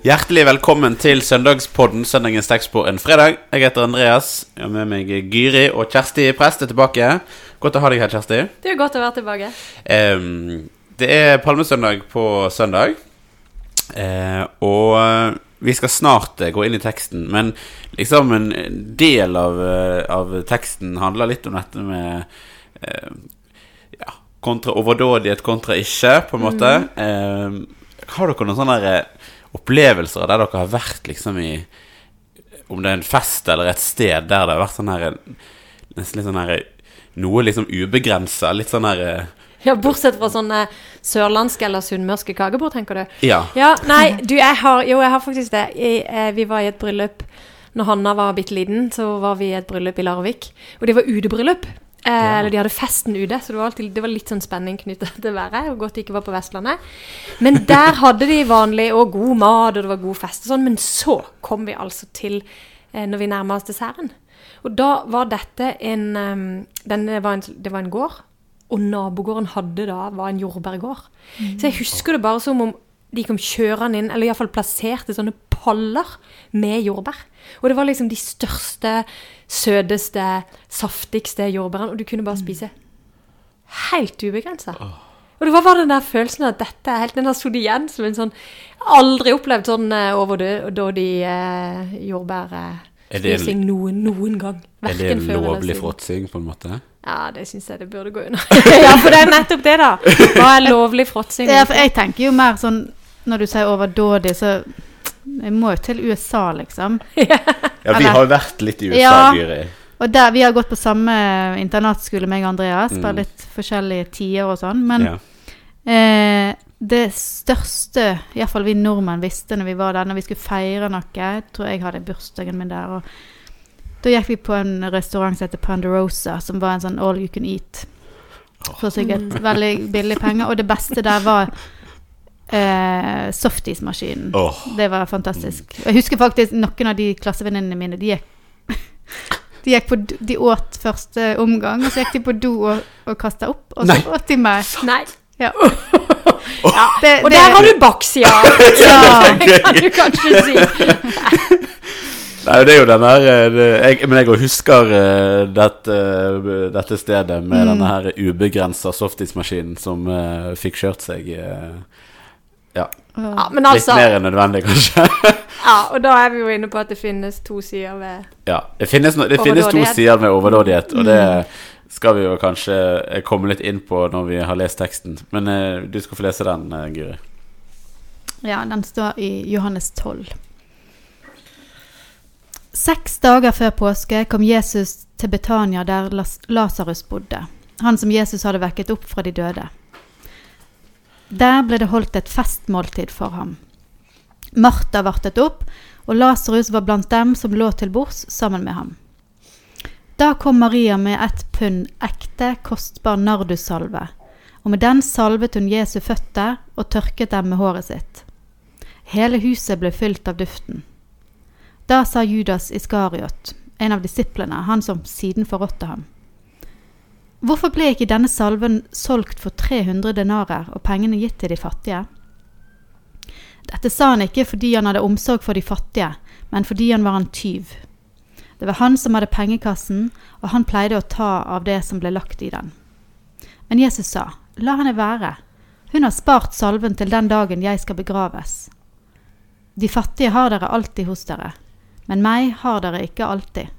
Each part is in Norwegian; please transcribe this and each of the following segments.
Hjertelig velkommen til søndagspodden Søndagens tekst på en fredag. Jeg heter Andreas. Jeg har med meg Gyri og Kjersti Prest er tilbake. Godt å ha deg her, Kjersti. Det er godt å være tilbake. Um, det er palmesøndag på søndag. Uh, og vi skal snart eh, gå inn i teksten, men liksom en del av, eh, av teksten handler litt om dette med uh, ja, kontra overdådighet kontra ikke, på en måte. Eh, har dere noen sånne der, eh, opplevelser der dere har vært liksom i Om det er en fest eller et sted der det har vært sånn her Nesten litt sånn her Noe liksom ubegrensa. Litt sånn her eh, Ja, Bortsett fra sånne sørlandske eller sunnmørske kakebord, tenker du? Ja. Ja, nei, du, jeg har Jo, jeg har faktisk det. Jeg, eh, vi var i et bryllup når Hanna var bitte liten, så var vi i et bryllup i Larvik. Og det var utebryllup. Eh, Eller de hadde festen ute, så det var, alltid, det var litt sånn spenning knyttet til været. Og godt det ikke var på Vestlandet. Men der hadde de vanlig og god mat, og det var god fest og sånn. Men så kom vi altså til eh, når vi nærma oss desserten. Og da var dette en, um, var en Det var en gård. Og nabogården hadde da var en jordbærgård. Så jeg husker det bare som om de kom kjørende inn, eller iallfall plasserte sånne paller med jordbær. Og det var liksom de største, søteste, saftigste jordbærene, og du kunne bare spise helt ubegrensa. Og det var bare den der følelsen av at dette er helt Den har sittet igjen som en sånn Aldri opplevd sånn overdådig uh, jordbærspising noen, noen gang. Er det en lovlig fråtsing, på en måte? Ja, det syns jeg det burde gå under. ja, for det er nettopp det, da. Hva er lovlig fråtsing? Ja, jeg tenker jo mer sånn Når du sier overdådig, så Jeg må jo til USA, liksom. Ja, vi har jo vært litt i USA, Ja. Gyri. Og der, Vi har gått på samme internatskole, meg og Andreas, Mm. litt forskjellige tider og sånn. Men Ja. eh, det største iallfall vi nordmenn visste når vi var der, når vi skulle feire noe tror jeg hadde bursdagen min der. og Da gikk vi på en restaurant som heter Ponderosa, som var en sånn all you can eat. For sikkert veldig billig penger. Og det beste der var eh, softismaskinen. Oh. Det var fantastisk. Jeg husker faktisk noen av de klassevenninnene mine De gikk De, gikk på, do- de åt første omgang, og så gikk de på do og, og kasta opp, og så Nei. åt de mer. Nei. Ja. Ja. Det, Og det- der har du baksida! Ja. Det kan du kanskje si. Nei, det er jo den her eh, jeg, Men jeg husker eh, dette, dette stedet med Mm. denne her ubegrensa softismaskinen som uh, fikk kjørt seg eh, Ja, Ja, men litt altså mer enn nødvendig, kanskje. Ja, og da er vi jo inne på at det finnes to sider ved ja, det finnes, no, det finnes to sider med overdådighet, og Mm. det skal vi jo kanskje eh, komme litt inn på når vi har lest teksten. Men eh, du skal få lese den, eh, Guri. Ja, den står i Johannes 12. Seks dager før påske kom Jesus til Betania der Las- Lasarus bodde, han som Jesus hadde vekket opp fra de døde. Der ble det holdt et festmåltid for ham. Martha vartet opp, og Lasarus var blant dem som lå til bords sammen med ham. Da kom Maria med ett pund ekte, kostbar nardussalve, og med den salvet hun Jesu føtter og tørket dem med håret sitt. Hele huset ble fylt av duften. Da sa Judas Iskariot, en av disiplene, han som siden forrådte ham. Hvorfor ble ikke denne salven solgt for 300 denarer og pengene gitt til de fattige? Dette sa han ikke fordi han hadde omsorg for de fattige, men fordi han var en tyv. Det var han som hadde pengekassen, og han pleide å ta av det som ble lagt i den. Men Jesus sa, la henne være. Hun har spart salven til den dagen jeg skal begraves. De fattige har dere alltid hos dere, men meg har dere ikke alltid.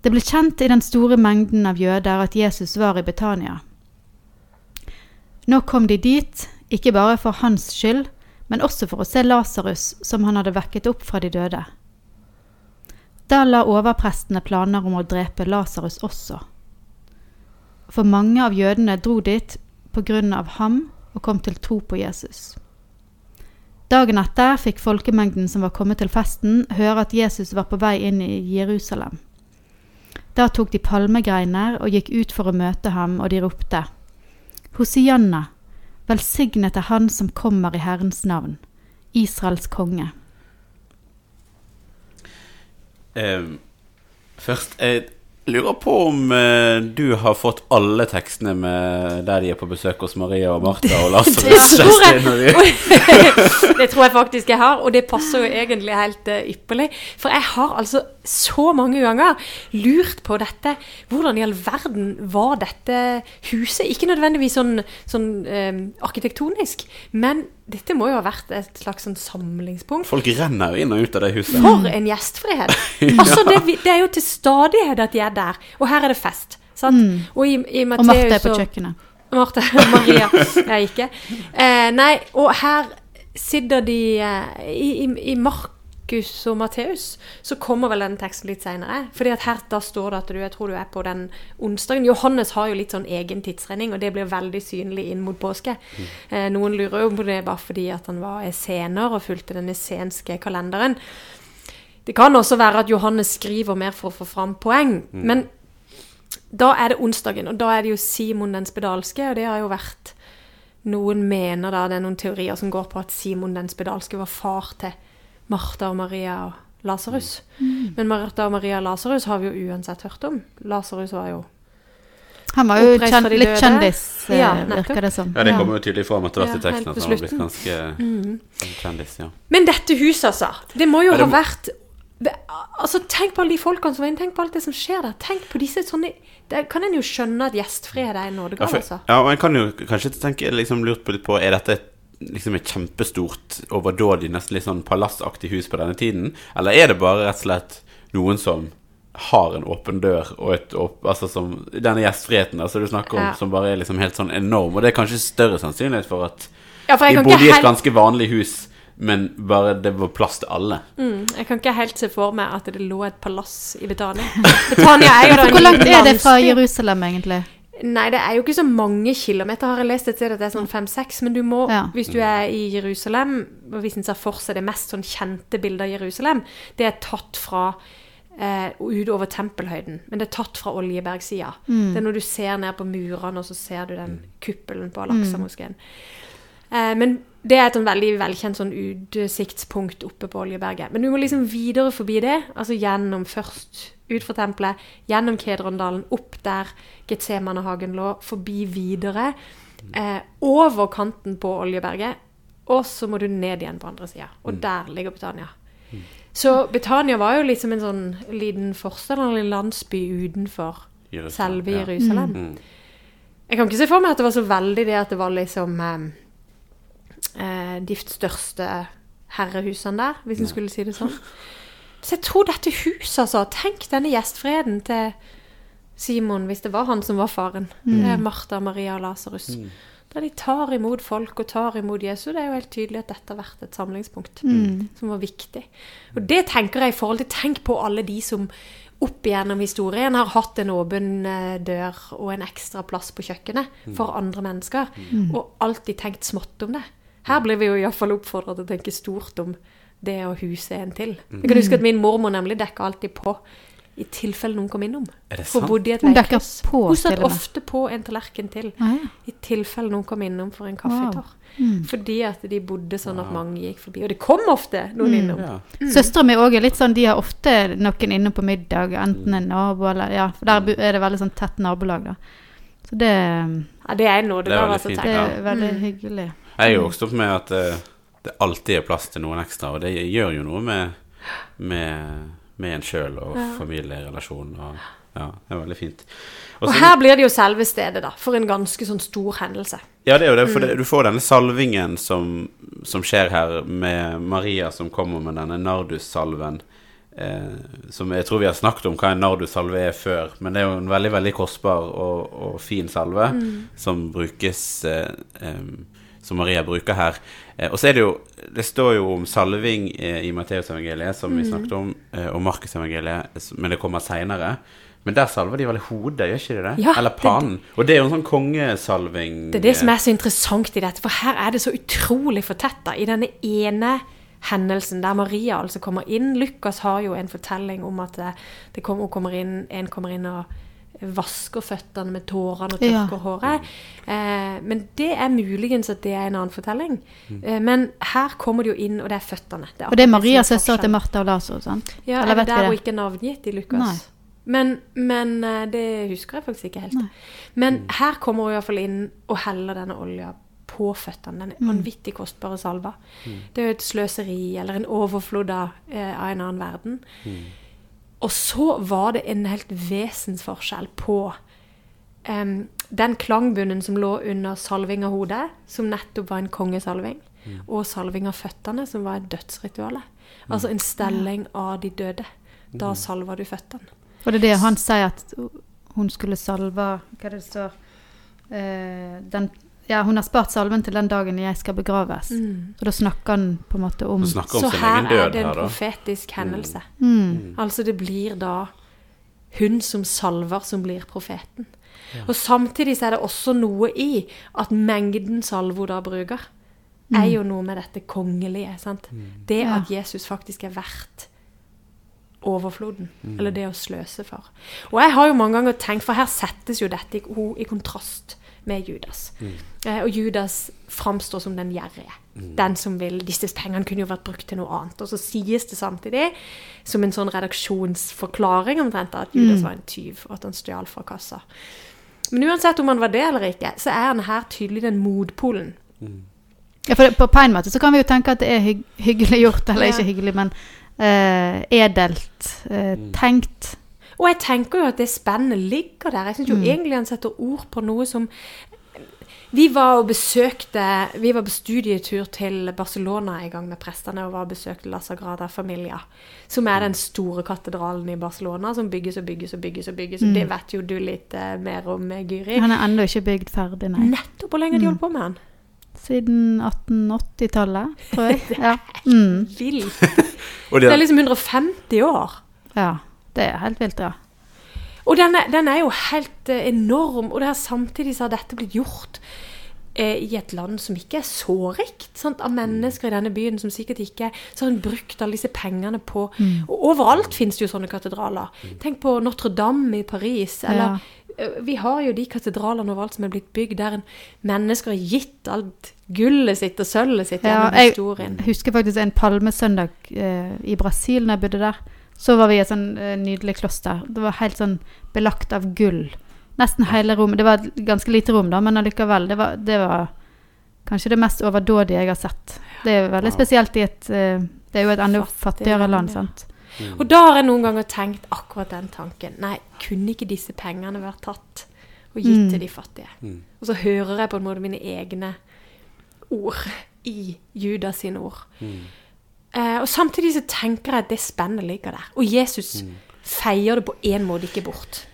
Det ble kjent i den store mengden av jøder at Jesus var i Betania. Nå kom de dit, ikke bare for hans skyld, men også for å se Lasarus, som han hadde vekket opp fra de døde. Da la overprestene planer om å drepe Lasarus også. For mange av jødene dro dit på grunn av ham og kom til tro på Jesus. Dagen etter fikk folkemengden som var kommet til festen, høre at Jesus var på vei inn i Jerusalem. Da tok de palmegreiner og gikk ut for å møte ham, og de ropte, Hosianna, velsignet er Han som kommer i Herrens navn, Israels konge. Ehm, først jeg lurer på om eh, du har fått alle tekstene med der de er på besøk hos Maria og Martha og Lasarus. Det det tror jeg faktisk jeg har, og det passer jo egentlig helt uh, ypperlig. For jeg har altså så mange ganger lurt på dette. Hvordan i all verden var dette huset? Ikke nødvendigvis sånn, sånn um, arkitektonisk, men dette må jo ha vært et slags sånn samlingspunkt. Folk renner jo inn og ut av det huset. For en gjestfrihet! Altså, det, det er jo til stadighet at de er der. Og her er det fest. Sant? Og i, i Og Martha er Matteus på og- kjøkkenet. Martha Maria. Jeg ikke. Eh, nei, og her sitter de eh, i, i, I Markus og Matteus så kommer vel den teksten litt seinere. Fordi at her da står det at du, jeg tror du er på den onsdagen. Johannes har jo litt sånn egen tidsregning, og det blir veldig synlig inn mot påske. Eh, noen lurer jo på det bare fordi at han var essener og fulgte den essenske kalenderen. Det kan også være at Johannes skriver mer for å få fram poeng. Men da er det onsdagen, og da er det jo Simon den spedalske, og det har jo vært Noen mener da det er noen teorier som går på at Simon den spedalske var far til Martha og Maria og Lasarus. Men Martha og Maria og Lasarus har vi jo uansett hørt om. Lasarus var jo Han var jo Oppreist kjen fra de litt kjendis, eh, Ja, virker det som. Ja, det kommer jo tydelig fram etter hvert i teksten at han har blitt ganske ganske kjendis. ja. Men dette huset, altså. Det må jo Ja, det ha vært Altså, Tenk på alle de folkene som var inne. Tenk på alt det som skjer der. Tenk på disse sånne Der kan en jo skjønne at gjestfrihet er en nådegave, altså. ja, og en kan jo kanskje tenke liksom lurt på litt på Er dette et, liksom et kjempestort, overdådig, nesten litt sånn palassaktig hus på denne tiden? Eller er det bare rett og slett noen som har en åpen dør og et åp, Altså som denne gjestfriheten altså du snakker om, Ja. som bare er liksom helt sånn enorm. Og det er kanskje større sannsynlighet for at Ja, for jeg de bodde i et helt ganske vanlig hus, men bare det var plass til alle. Mm, jeg kan ikke helt se for meg at det lå et palass i Betania. Betania er jo da en Hvor langt er det fra. Jerusalem, egentlig? Nei, det er jo ikke så mange kilometer, har jeg lest et sted at det er sånn fem-seks. Men du må, Ja. hvis du er i Jerusalem, og hvis en ser for seg det mest sånn kjente bildet av Jerusalem, det er tatt fra eh, utover tempelhøyden. Men det er tatt fra Oljebergsida. Det er når du ser ned på murene, og så ser du den kuppelen på Al-Aqsa-moskeen. Eh, men det er et sånn veldig velkjent sånn utsiktspunkt oppe på Oljeberget. Men du må liksom videre forbi det. Altså gjennom først ut fra tempelet, gjennom Kedrondalen, opp der Getsemanehagen lå, forbi videre. Eh, over kanten på Oljeberget. Og så må du ned igjen på andre sida. Og der ligger Betania. Så Betania var jo liksom en sånn liten forstad, eller en landsby utenfor Jerusalem, selve ja. Jerusalem. Mm. Jeg kan ikke se for meg at det var så veldig det at det var liksom eh, de største herrehusene der, hvis en skulle si det sånn. Så jeg tror dette huset, altså Tenk denne gjestfreden til Simon, hvis det var han som var faren. Mm. Martha, Maria og Lasarus. Da de tar imot folk og tar imot Jesus, det er jo helt tydelig at dette har vært et samlingspunkt som var viktig. Og det tenker jeg i forhold til Tenk på alle de som opp igjennom historien har hatt en åpen eh, dør og en ekstra plass på kjøkkenet for andre mennesker, og alltid tenkt smått om det. Her blir vi jo iallfall oppfordra til å tenke stort om det å huse en til. Jeg kan huske at min mormor nemlig dekka alltid på i tilfelle noen kom innom. Er det sant? hun bodde i et på, Hun satt ofte på en tallerken til. Ah, ja. I tilfelle noen kom innom for en Wow. kaffetår. Fordi at de bodde sånn at mange gikk forbi. Og det kom ofte noen innom. Ja. Søstera mi òg er litt sånn, de har ofte noen innom på middag, enten en nabo eller Ja, for der er det veldig sånn tett nabolag, da. Så det, Ja, det er en nådegave. Det er veldig altså, fint, det er veldig hyggelig. Jeg er jo vokst opp med at eh, det alltid er plass til noen ekstra, og det gjør jo noe med, med, med en sjøl og familierelasjon. Og, ja, det er veldig fint. Og Og her blir det jo selve stedet, da. For en ganske sånn stor hendelse. Ja, det er jo det, for Mm. det, du får denne salvingen som, som skjer her, med Maria som kommer med denne nardussalven. Eh, som jeg tror vi har snakket om hva en nardussalve er før, men det er jo en veldig veldig kostbar og, og fin salve Mm. som brukes eh, em, Som Maria bruker her. Eh, og så er det jo Det står jo om salving eh, i Matteusevangeliet, som Mm. vi snakket om, eh, og Markusevangeliet, men det kommer seinere. Men der salver de vel hodet, gjør ikke de det? Ja, Eller det- pannen. Og det er jo en sånn kongesalving. Det er det som er så interessant i dette, for her er det så utrolig fortetta. I denne ene hendelsen der Maria altså kommer inn Lukas har jo en fortelling om at det, det kommer, hun kommer inn, en kommer inn og vasker føttene med tårene og Ja. tørker håret. Eh, men det er muligens at det er en annen fortelling. Eh, men her kommer det jo inn, og det er føttene. Det er og Maria som Marias søster til. Martha og Lars og sant? Ja, Eller er det vet vi der hun ikke er navngitt i Lukas? Men, men eh, det husker jeg faktisk ikke helt. Men her kommer hun iallfall inn og heller denne olja på føttene. Den vanvittig kostbare salva. Det er jo et sløseri eller en overflod av, eh, av en annen verden. Og så var det en helt vesensforskjell på um, den klangbunnen som lå under salving av hodet, som nettopp var en kongesalving, og salving av føttene, som var et dødsritual. Altså en stelling av de døde. Da salva du føttene. Og det er det han sier at hun skulle salve Hva er det det står? Eh, den, ja, hun har spart salven til den dagen jeg skal begraves. Og da snakker han på en måte om om Så her er det en her, profetisk hendelse. mm, Altså det blir da hun som salver, som blir profeten. Og samtidig så er det også noe i at mengden salve hun da bruker, er jo noe med dette kongelige. sant? Det Ja. at Jesus faktisk er verdt overfloden. Eller det å sløse for. Og jeg har jo mange ganger tenkt, for her settes jo dette i, i kontrast med Judas. Eh, og Judas framstår som den gjerrige. Den som vil Disse pengene kunne jo vært brukt til noe annet. Og så sies det samtidig, som en sånn redaksjonsforklaring omtrent, at Judas var en tyv, og at han stjal fra kassa. Men uansett om han var det eller ikke, så er han her tydelig den motpolen. Ja, for det, på en måte så kan vi jo tenke at det er hygg, hyggelig gjort, eller Ja. ikke hyggelig, men uh, edelt eh, tenkt. Og jeg tenker jo at det spennet ligger der. Jeg syns jo egentlig han setter ord på noe som Vi var og besøkte Vi var på studietur til Barcelona en gang med prestene og var og besøkte La Sagrada Familia. Som er den store katedralen i Barcelona som bygges og bygges og bygges. og bygges. Mm. det vet jo du litt eh, mer om, eh, Gyri. Han er ennå ikke bygd ferdig, nei. Nettopp! Hvor lenge har de holdt på med han? Siden 1880-tallet, tror jeg. Ja. Mm. Vilt! Det er liksom 150 år. ja. Det er helt vilt, ja. Og den er, den er jo helt eh, enorm, og det er samtidig så har dette blitt gjort eh, i et land som ikke er så rikt, sant? av mennesker i denne byen som sikkert ikke Så har hun brukt alle disse pengene på Og overalt finnes det jo sånne katedraler. Tenk på Notre-Dame i Paris, eller Ja. Vi har jo de katedralene overalt som er blitt bygd, der en mennesker har gitt alt gullet sitt og sølvet sitt ja gjennom jeg historien. husker faktisk en palmesøndag eh, i Brasil når jeg bodde der. Så var vi i et sånn eh, nydelig kloster. Det var helt sånn belagt av gull. Nesten hele rommet. Det var et ganske lite rom, da, men allikevel. Det var, det var kanskje det mest overdådige jeg har sett. Det er veldig Wow. spesielt i et eh, Det er jo et enda fattigere land, sant. Og da har jeg noen ganger tenkt akkurat den tanken. Nei, kunne ikke disse pengene vært tatt og gitt Mm. til de fattige? Og så hører jeg på en måte mine egne ord i Judas sine ord. Eh, og samtidig så tenker jeg at det spennet ligger der. Og Jesus feier det på en måte ikke bort.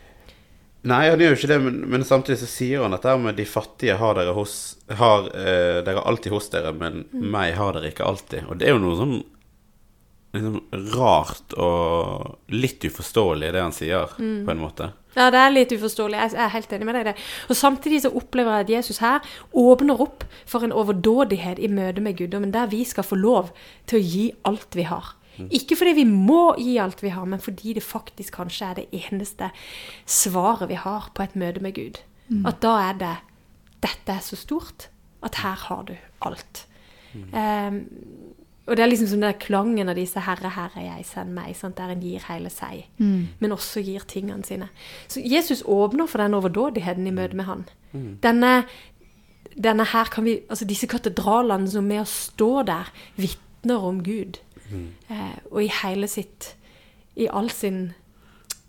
Nei, han gjør jo ikke det, men, men samtidig så sier han dette med de fattige har dere hos Har eh, dere alltid hos dere, men meg har dere ikke alltid. Og det er jo noe sånn liksom rart og litt uforståelig, det han sier, på en måte. Ja, det er litt uforståelig. Jeg er helt enig med deg i det. Og samtidig så opplever jeg at Jesus her åpner opp for en overdådighet i møte med guddommen, der vi skal få lov til å gi alt vi har. Ikke fordi vi må gi alt vi har, men fordi det faktisk kanskje er det eneste svaret vi har på et møte med Gud. At da er det Dette er så stort at her har du alt. Ehm, og det er liksom som den klangen av disse 'Herre, Herre, jeg, send meg', sant? der en gir hele seg, men også gir tingene sine. Så Jesus åpner for den overdådigheten i møte med han. Denne, denne her kan vi, altså Disse katedralene som med å stå der, vitner om Gud. Eh, og i hele sitt I all sin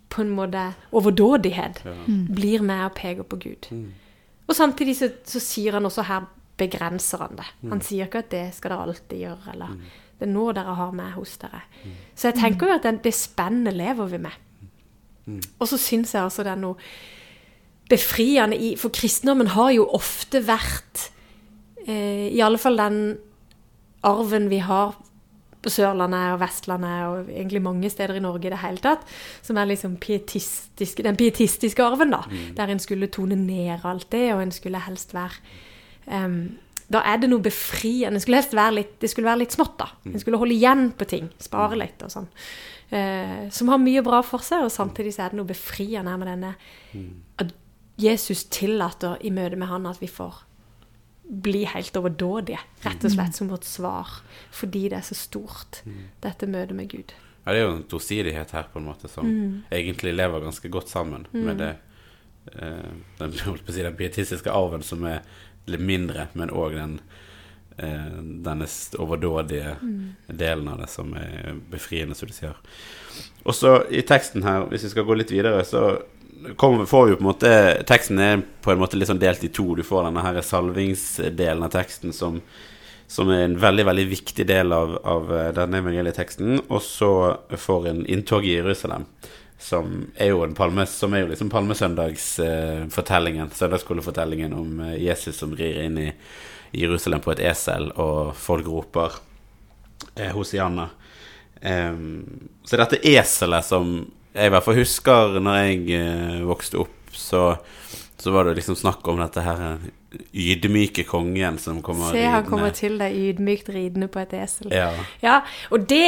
på en måte overdådighet blir med og peker på Gud. Og samtidig så, så sier han også her begrenser han det. Han sier ikke at det skal dere alltid gjøre, eller det er nå dere har meg hos dere. Så jeg tenker jo at den, det spennet lever vi med. Og så syns jeg altså det er noe befriende i For kristendommen har jo ofte vært eh, I alle fall den arven vi har på Sørlandet og Vestlandet og egentlig mange steder i Norge i det hele tatt, som er liksom den pietistiske arven, da. Der en skulle tone ned alt det, og en skulle helst være em, Da er det noe befriende. Det skulle helst være litt, det skulle være litt smått, da. En skulle holde igjen på ting. Spare litt og sånn. Uh, som har mye bra for seg, og samtidig så er det noe befriende her med denne At Jesus tillater i møte med han at vi får bli helt overdådige, rett og slett som vårt svar, fordi det er så stort, dette møtet med Gud. Ja, det er jo en tosidighet her, på en måte, som Mm. egentlig lever ganske godt sammen med det eh, den, si, den pietistiske arven som er litt mindre, men òg den eh, denne overdådige overdådige delen av det som er befriende, som du sier. Og så i teksten her, hvis vi skal gå litt videre, så kommer, får vi på en måte Teksten er på en måte litt sånn delt i to. Du får denne her salvingsdelen av teksten som som er en veldig veldig viktig del av, av eh, denne evangelieteksten. Og så får en inntog i Jerusalem, som er jo en palme, som er jo liksom palmesøndagsfortellingen. søndagsskolefortellingen om eh, Jesus som rir inn i Jerusalem på et esel, og folk roper eh, Hosianna. Em, så dette eselet som jeg i hvert fall husker når jeg eh, vokste opp, så, så var det liksom snakk om dette her eh, ydmyke kongen som kommer Se, han ridende. kommer til deg ydmykt ridende på et esel. Ja. Ja, og det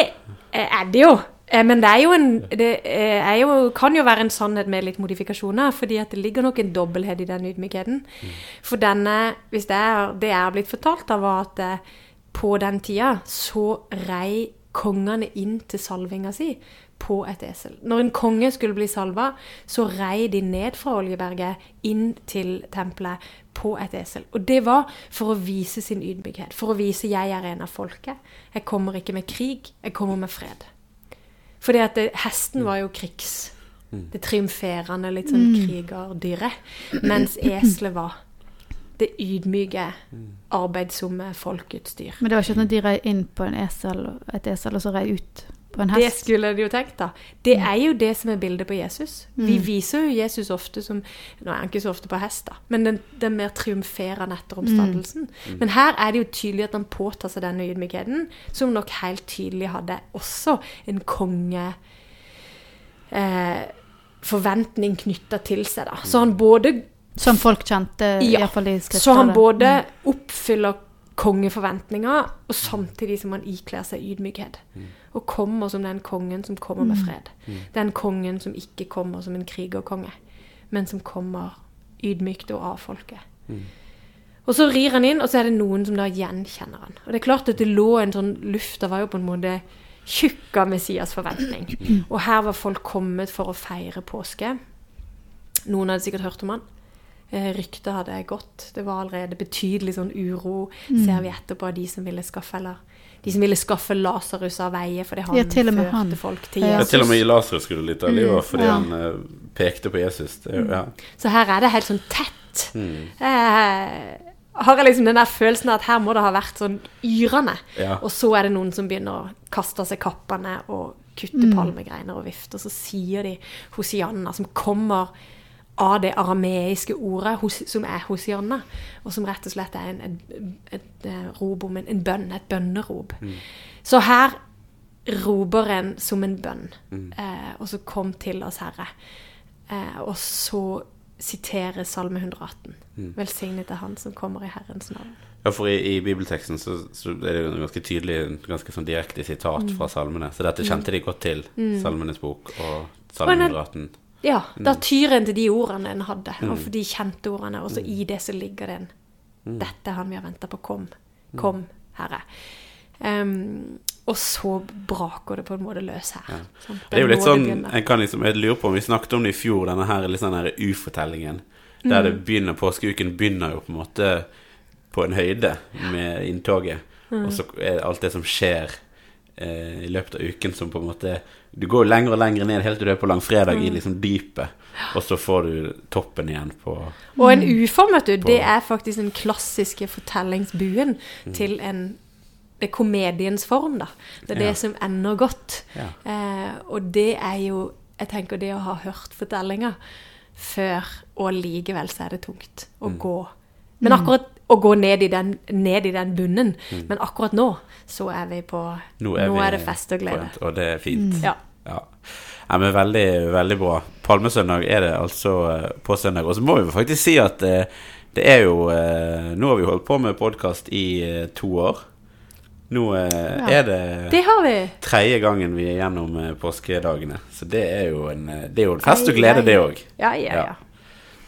eh, er det jo. Eh, Men det jo en Det eh, jo, kan jo være en sannhet med litt modifikasjoner, fordi at det ligger nok en dobbelthet i den ydmykheten. For denne, hvis det er det jeg har blitt fortalt av, var at eh, på den tida så rei kongene inn til salvinga si på et esel. Når en konge skulle bli salva, så rei de ned fra Oljeberget inn til tempelet på et esel. Og det var for å vise sin ydmykhet. For å vise 'jeg er en av folket'. Jeg kommer ikke med krig, jeg kommer med fred. Fordi at det, hesten var jo krigs. Det triumferende, litt sånn krigerdyret. Mens eselet var det ydmyke, arbeidsomme folkets dyr. Men det var ikke sånn at de rei inn på en esel, et esel og så rei ut på en Det skulle de jo tenkt, da. Det er jo det som er bildet på Jesus. Vi viser jo Jesus ofte som Nå er han ikke så ofte på hest, da, men den, den mer triumferende etter oppstandelsen. Men her er det jo tydelig at han påtar seg denne ydmykheten, som nok helt tydelig hadde også en konge eh, forventning knytta til seg, da. Så han både Som folk kjente, Ja, hvert fall i skriftene? så han både oppfyller kongeforventninger, og samtidig som han ikler seg ydmykhet. Og kommer som den kongen som kommer med fred. Den kongen som ikke kommer som en krigerkonge, men som kommer ydmykt og av folket. Og så rir han inn, og så er det noen som da gjenkjenner han. Og det er klart at det lå en sånn Lufta var jo på en måte tjukk av Messias forventning. Og her var folk kommet for å feire påske. Noen hadde sikkert hørt om han. Eh, Ryktet hadde gått. Det var allerede betydelig sånn uro, ser vi etterpå, av de som ville skaffe eller de som ville skaffe Lasarus av veie fordi han Ja, førte han. folk til Jesus. Ja, til og med i Lasarus skulle litt av livet fordi ja. han eh, pekte på Jesus. Det, er ja. Så her er det helt sånn tett. Eh, har jeg liksom den der følelsen av at her må det ha vært sånn yrende. Ja. Og så er det noen som begynner å kaste av seg kappene og kutte palmegreiner og vifte. Og så sier de Hosianna, som kommer av det arameiske ordet hos, som er Hosianna, og som rett og slett er en, et, et, et rop om en, en bønn, et bønnerop. Så her roper en som en bønn, eh, og så kom til oss, Herre. Eh, og så siterer Salme 118. Velsignet er Han som kommer i Herrens navn. Ja, for i, i bibelteksten så, så er det jo ganske tydelig, ganske sånn direkte sitat fra salmene. Så dette kjente de godt til, Salmenes bok og Salme Og 118. Ja, da tyr en til de ordene en hadde, og for de kjente ordene. Og så i det så ligger det en Dette er han vi har venta på. Kom. Kom, Herre. Um, og så braker det på en måte løs her. Sant? Det er jo litt sånn, jeg kan liksom, jeg lurer på om vi snakket om det i fjor, denne her liksom denne ufortellingen. Der det begynner, påskeuken begynner jo på en måte på en høyde med inntoget. Og så er alt det som skjer eh, i løpet av uken som på en måte Du går lenger og lenger ned helt til du er på langfredag i liksom dypet. Og så får du toppen igjen på Og en uform, vet du, På- det er faktisk den klassiske fortellingsbuen Mm. til en det er komediens form, da. Det er Ja. det som ender godt. Ja. Eh, og det er jo Jeg tenker det å ha hørt fortellinger før, og likevel så er det tungt å Mm. gå. Men akkurat å gå ned i den, ned i den bunnen. Men akkurat nå så er vi på Nå er, vi det fest og glede. Point, Og det er fint. Ja. Ja. ja, men veldig, veldig bra. Palmesøndag er det altså eh, på søndag. Og så må vi faktisk si at eh, det er jo eh, Nå har vi holdt på med podkast i to år. Nå er det, Det har vi. tredje gangen vi er gjennom påskedagene. Så det er jo en, det er jo en fest og glede, det òg. Ja, ja, ja.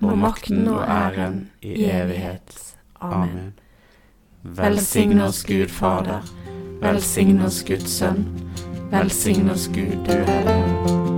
og makten og æren i evighet. Amen. Velsign oss Gud Fader, velsign oss Guds Sønn, velsign oss Gud du Hellige.